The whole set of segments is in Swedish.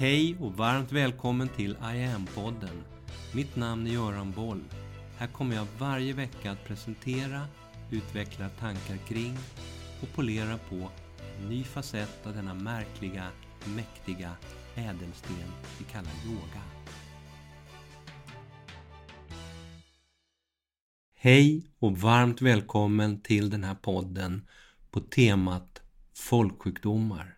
Hej och varmt välkommen till I am-podden. Mitt namn är Göran Boll. Här kommer jag varje vecka att presentera, utveckla tankar kring och polera på en ny facett av denna märkliga, mäktiga ädelsten vi kallar yoga. Hej och varmt välkommen till den här podden på temat folksjukdomar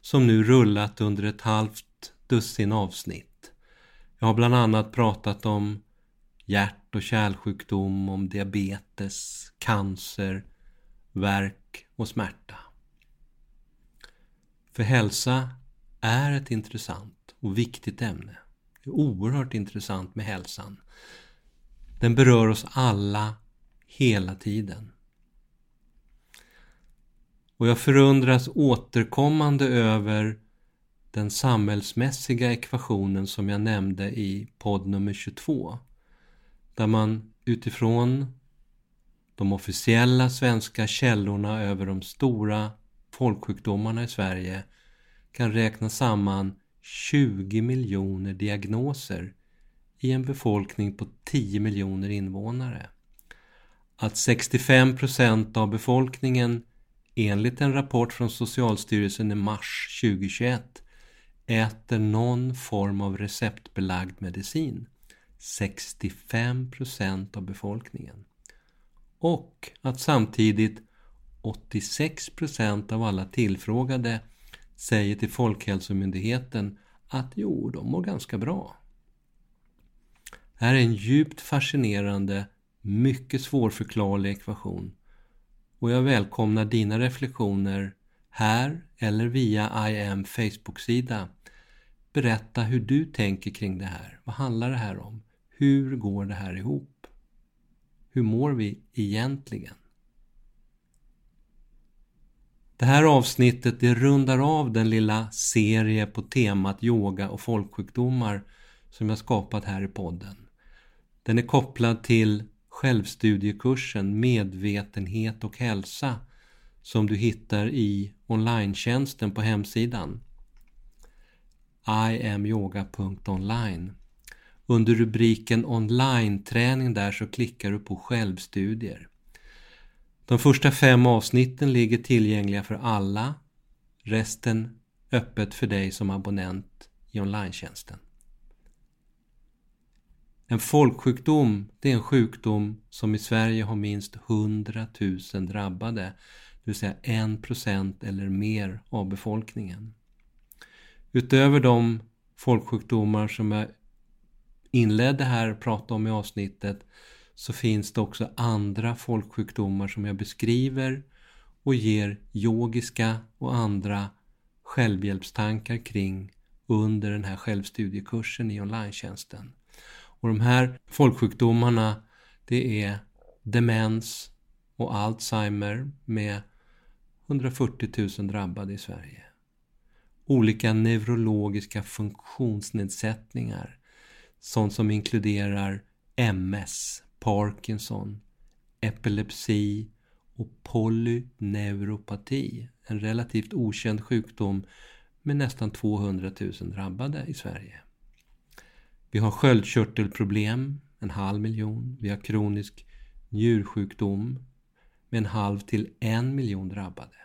som nu rullat under ett halvt dussin avsnitt. Jag har bland annat pratat om hjärt och kärlsjukdom, om diabetes, cancer, värk och smärta. För hälsa är ett intressant och viktigt ämne. Det är oerhört intressant med hälsan. Den berör oss alla hela tiden. Och jag förundras återkommande över den samhällsmässiga ekvationen som jag nämnde i podd nummer 22. Där man utifrån de officiella svenska källorna över de stora folksjukdomarna i Sverige kan räkna samman 20 miljoner diagnoser i en befolkning på 10 miljoner invånare. Att 65 procent av befolkningen enligt en rapport från Socialstyrelsen i mars 2021 äter någon form av receptbelagd medicin. 65 procent av befolkningen. Och att samtidigt 86 procent av alla tillfrågade säger till Folkhälsomyndigheten att jo, de mår ganska bra. Det här är en djupt fascinerande, mycket svårförklarlig ekvation och jag välkomnar dina reflektioner här eller via IM Facebook-sida berätta hur du tänker kring det här. Vad handlar det här om? Hur går det här ihop? Hur mår vi egentligen? Det här avsnittet det rundar av den lilla serie på temat yoga och folksjukdomar som jag skapat här i podden. Den är kopplad till självstudiekursen Medvetenhet och hälsa som du hittar i online på hemsidan iamyoga.online. Under rubriken online-träning där så klickar du på självstudier. De första fem avsnitten ligger tillgängliga för alla. Resten öppet för dig som abonnent i online En folksjukdom, det är en sjukdom som i Sverige har minst 100 000 drabbade, det vill säga 1% eller mer av befolkningen. Utöver de folksjukdomar som jag inledde här och pratade om i avsnittet så finns det också andra folksjukdomar som jag beskriver och ger yogiska och andra självhjälpstankar kring under den här självstudiekursen i online Och de här folksjukdomarna det är demens och Alzheimer med 140 000 drabbade i Sverige olika neurologiska funktionsnedsättningar. Sånt som inkluderar MS, Parkinson, epilepsi och polyneuropati. En relativt okänd sjukdom med nästan 200 000 drabbade i Sverige. Vi har sköldkörtelproblem, en halv miljon. Vi har kronisk njursjukdom med en halv till en miljon drabbade.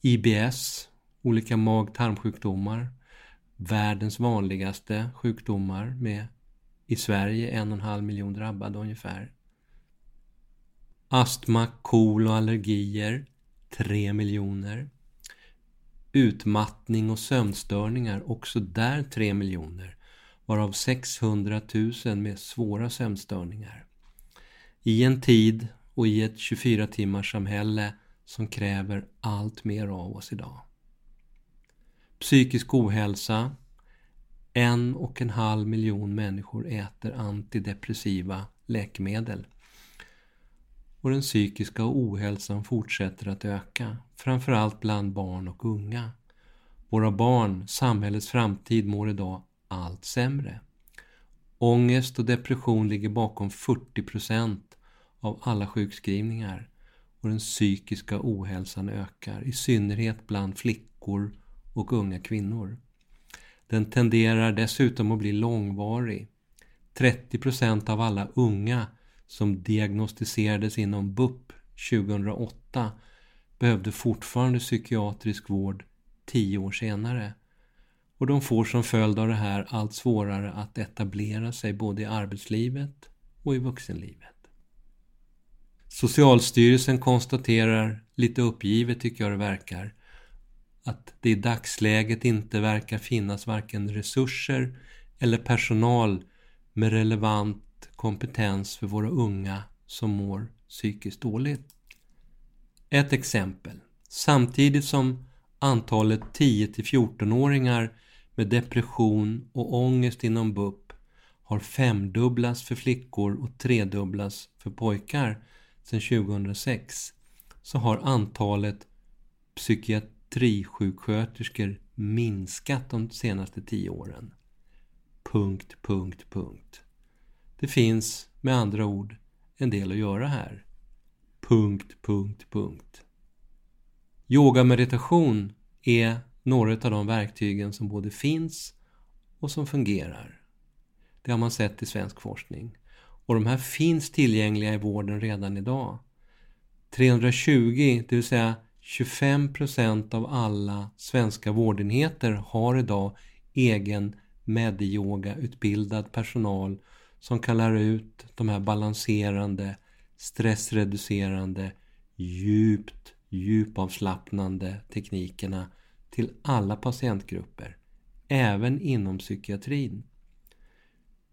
IBS, olika mag-tarmsjukdomar, världens vanligaste sjukdomar med i Sverige en och en halv miljon drabbade ungefär. Astma, KOL och allergier, tre miljoner. Utmattning och sömnstörningar, också där tre miljoner, varav 600 000 med svåra sömnstörningar. I en tid och i ett 24 timmars samhälle som kräver allt mer av oss idag psykisk ohälsa. En och en halv miljon människor äter antidepressiva läkemedel. Och den psykiska ohälsan fortsätter att öka, framförallt bland barn och unga. Våra barn, samhällets framtid, mår idag allt sämre. Ångest och depression ligger bakom 40 procent av alla sjukskrivningar och den psykiska ohälsan ökar, i synnerhet bland flickor och unga kvinnor. Den tenderar dessutom att bli långvarig. 30% av alla unga som diagnostiserades inom BUP 2008 behövde fortfarande psykiatrisk vård tio år senare. Och de får som följd av det här allt svårare att etablera sig både i arbetslivet och i vuxenlivet. Socialstyrelsen konstaterar, lite uppgivet tycker jag det verkar, att det i dagsläget inte verkar finnas varken resurser eller personal med relevant kompetens för våra unga som mår psykiskt dåligt. Ett exempel. Samtidigt som antalet 10-14-åringar med depression och ångest inom BUP har femdubblats för flickor och tredubblats för pojkar sedan 2006 så har antalet psykiatrisjuksköterskor minskat de senaste tio åren. Punkt, punkt, punkt. Det finns med andra ord en del att göra här. Punkt, punkt, punkt. Yoga meditation är några av de verktygen som både finns och som fungerar. Det har man sett i svensk forskning. Och de här finns tillgängliga i vården redan idag. 320, det vill säga 25 procent av alla svenska vårdenheter har idag egen Mediyoga-utbildad personal som kan lära ut de här balanserande, stressreducerande, djupt, djupavslappnande teknikerna till alla patientgrupper, även inom psykiatrin.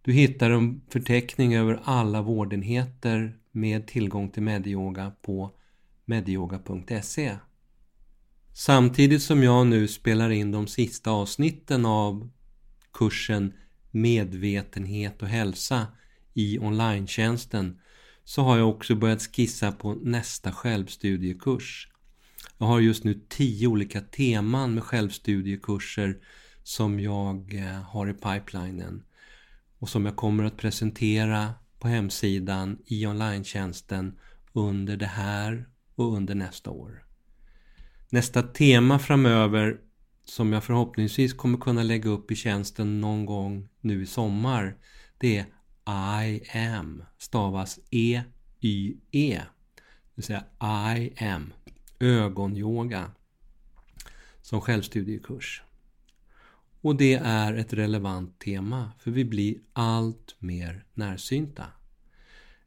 Du hittar en förteckning över alla vårdenheter med tillgång till Medyoga på medyoga.se. Samtidigt som jag nu spelar in de sista avsnitten av kursen Medvetenhet och hälsa i online så har jag också börjat skissa på nästa självstudiekurs. Jag har just nu tio olika teman med självstudiekurser som jag eh, har i pipelinen och som jag kommer att presentera på hemsidan i online under det här och under nästa år. Nästa tema framöver som jag förhoppningsvis kommer kunna lägga upp i tjänsten någon gång nu i sommar det är I am stavas E-Y-E. -E. Det vill säga I am ögonyoga som självstudiekurs. Och det är ett relevant tema för vi blir allt mer närsynta.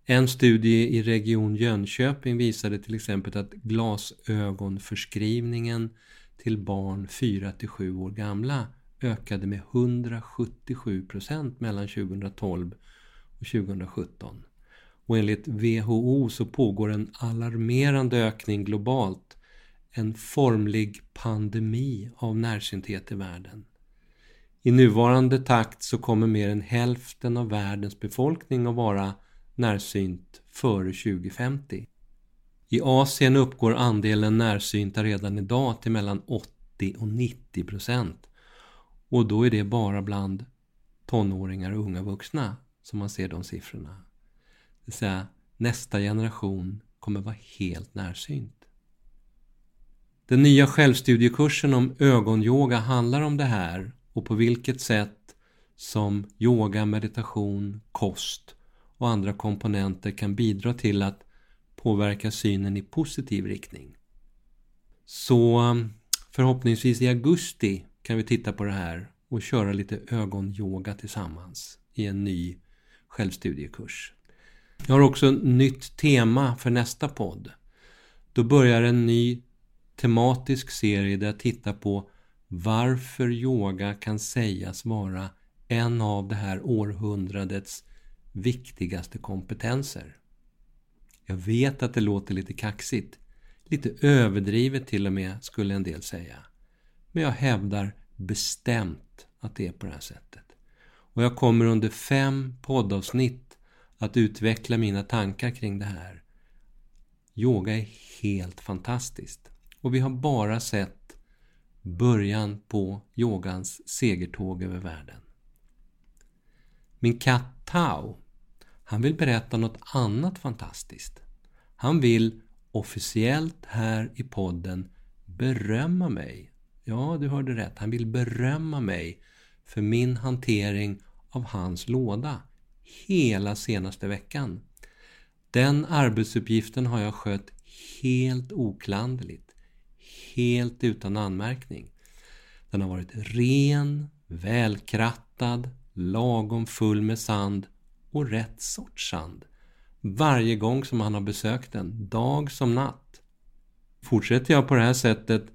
En studie i Region Jönköping visade till exempel att glasögonförskrivningen till barn 4 7 år gamla ökade med 177 procent mellan 2012 och 2017. Och enligt WHO så pågår en alarmerande ökning globalt. En formlig pandemi av närsynthet i världen. I nuvarande takt så kommer mer än hälften av världens befolkning att vara närsynt före 2050. I Asien uppgår andelen närsynta redan idag till mellan 80 och 90 procent. Och då är det bara bland tonåringar och unga vuxna som man ser de siffrorna. Det vill säga, nästa generation kommer vara helt närsynt. Den nya självstudiekursen om ögonyoga handlar om det här och på vilket sätt som yoga, meditation, kost och andra komponenter kan bidra till att påverka synen i positiv riktning. Så um, förhoppningsvis i augusti kan vi titta på det här och köra lite ögonyoga tillsammans i en ny självstudiekurs. Jag har också ett nytt tema för nästa podd. Då börjar en ny tematisk serie där jag tittar på varför yoga kan sägas vara en av det här århundradets viktigaste kompetenser. Jag vet att det låter lite kaxigt, lite överdrivet till och med skulle en del säga. Men jag hävdar bestämt att det är på det här sättet. Och jag kommer under fem poddavsnitt att utveckla mina tankar kring det här. Yoga är helt fantastiskt. Och vi har bara sett början på yogans segertåg över världen. Min katt Tao, han vill berätta något annat fantastiskt. Han vill officiellt här i podden berömma mig. Ja, du hörde rätt. Han vill berömma mig för min hantering av hans låda hela senaste veckan. Den arbetsuppgiften har jag skött helt oklanderligt, helt utan anmärkning. Den har varit ren, välkrattad, lagom full med sand och rätt sorts sand. Varje gång som han har besökt den, dag som natt. Fortsätter jag på det här sättet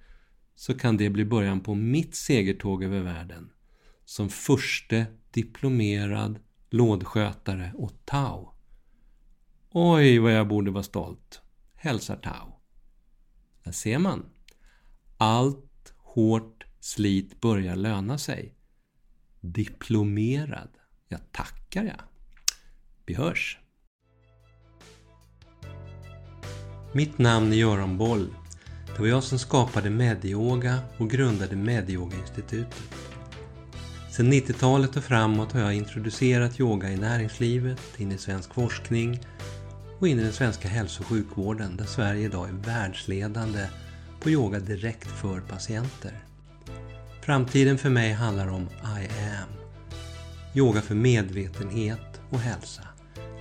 så kan det bli början på mitt segertåg över världen. Som förste diplomerad lådskötare åt Tao. Oj, vad jag borde vara stolt. Hälsar Tao. Där ser man. Allt hårt slit börjar löna sig. Diplomerad. Jag tackar jag. Vi hörs. Mitt namn är Göran Boll. Det var jag som skapade Medyoga och grundade Medyoga-institutet. Sedan 90-talet och framåt har jag introducerat yoga i näringslivet, in i svensk forskning och in i den svenska hälso och sjukvården där Sverige idag är världsledande på yoga direkt för patienter. Framtiden för mig handlar om I am. Yoga för medvetenhet och hälsa.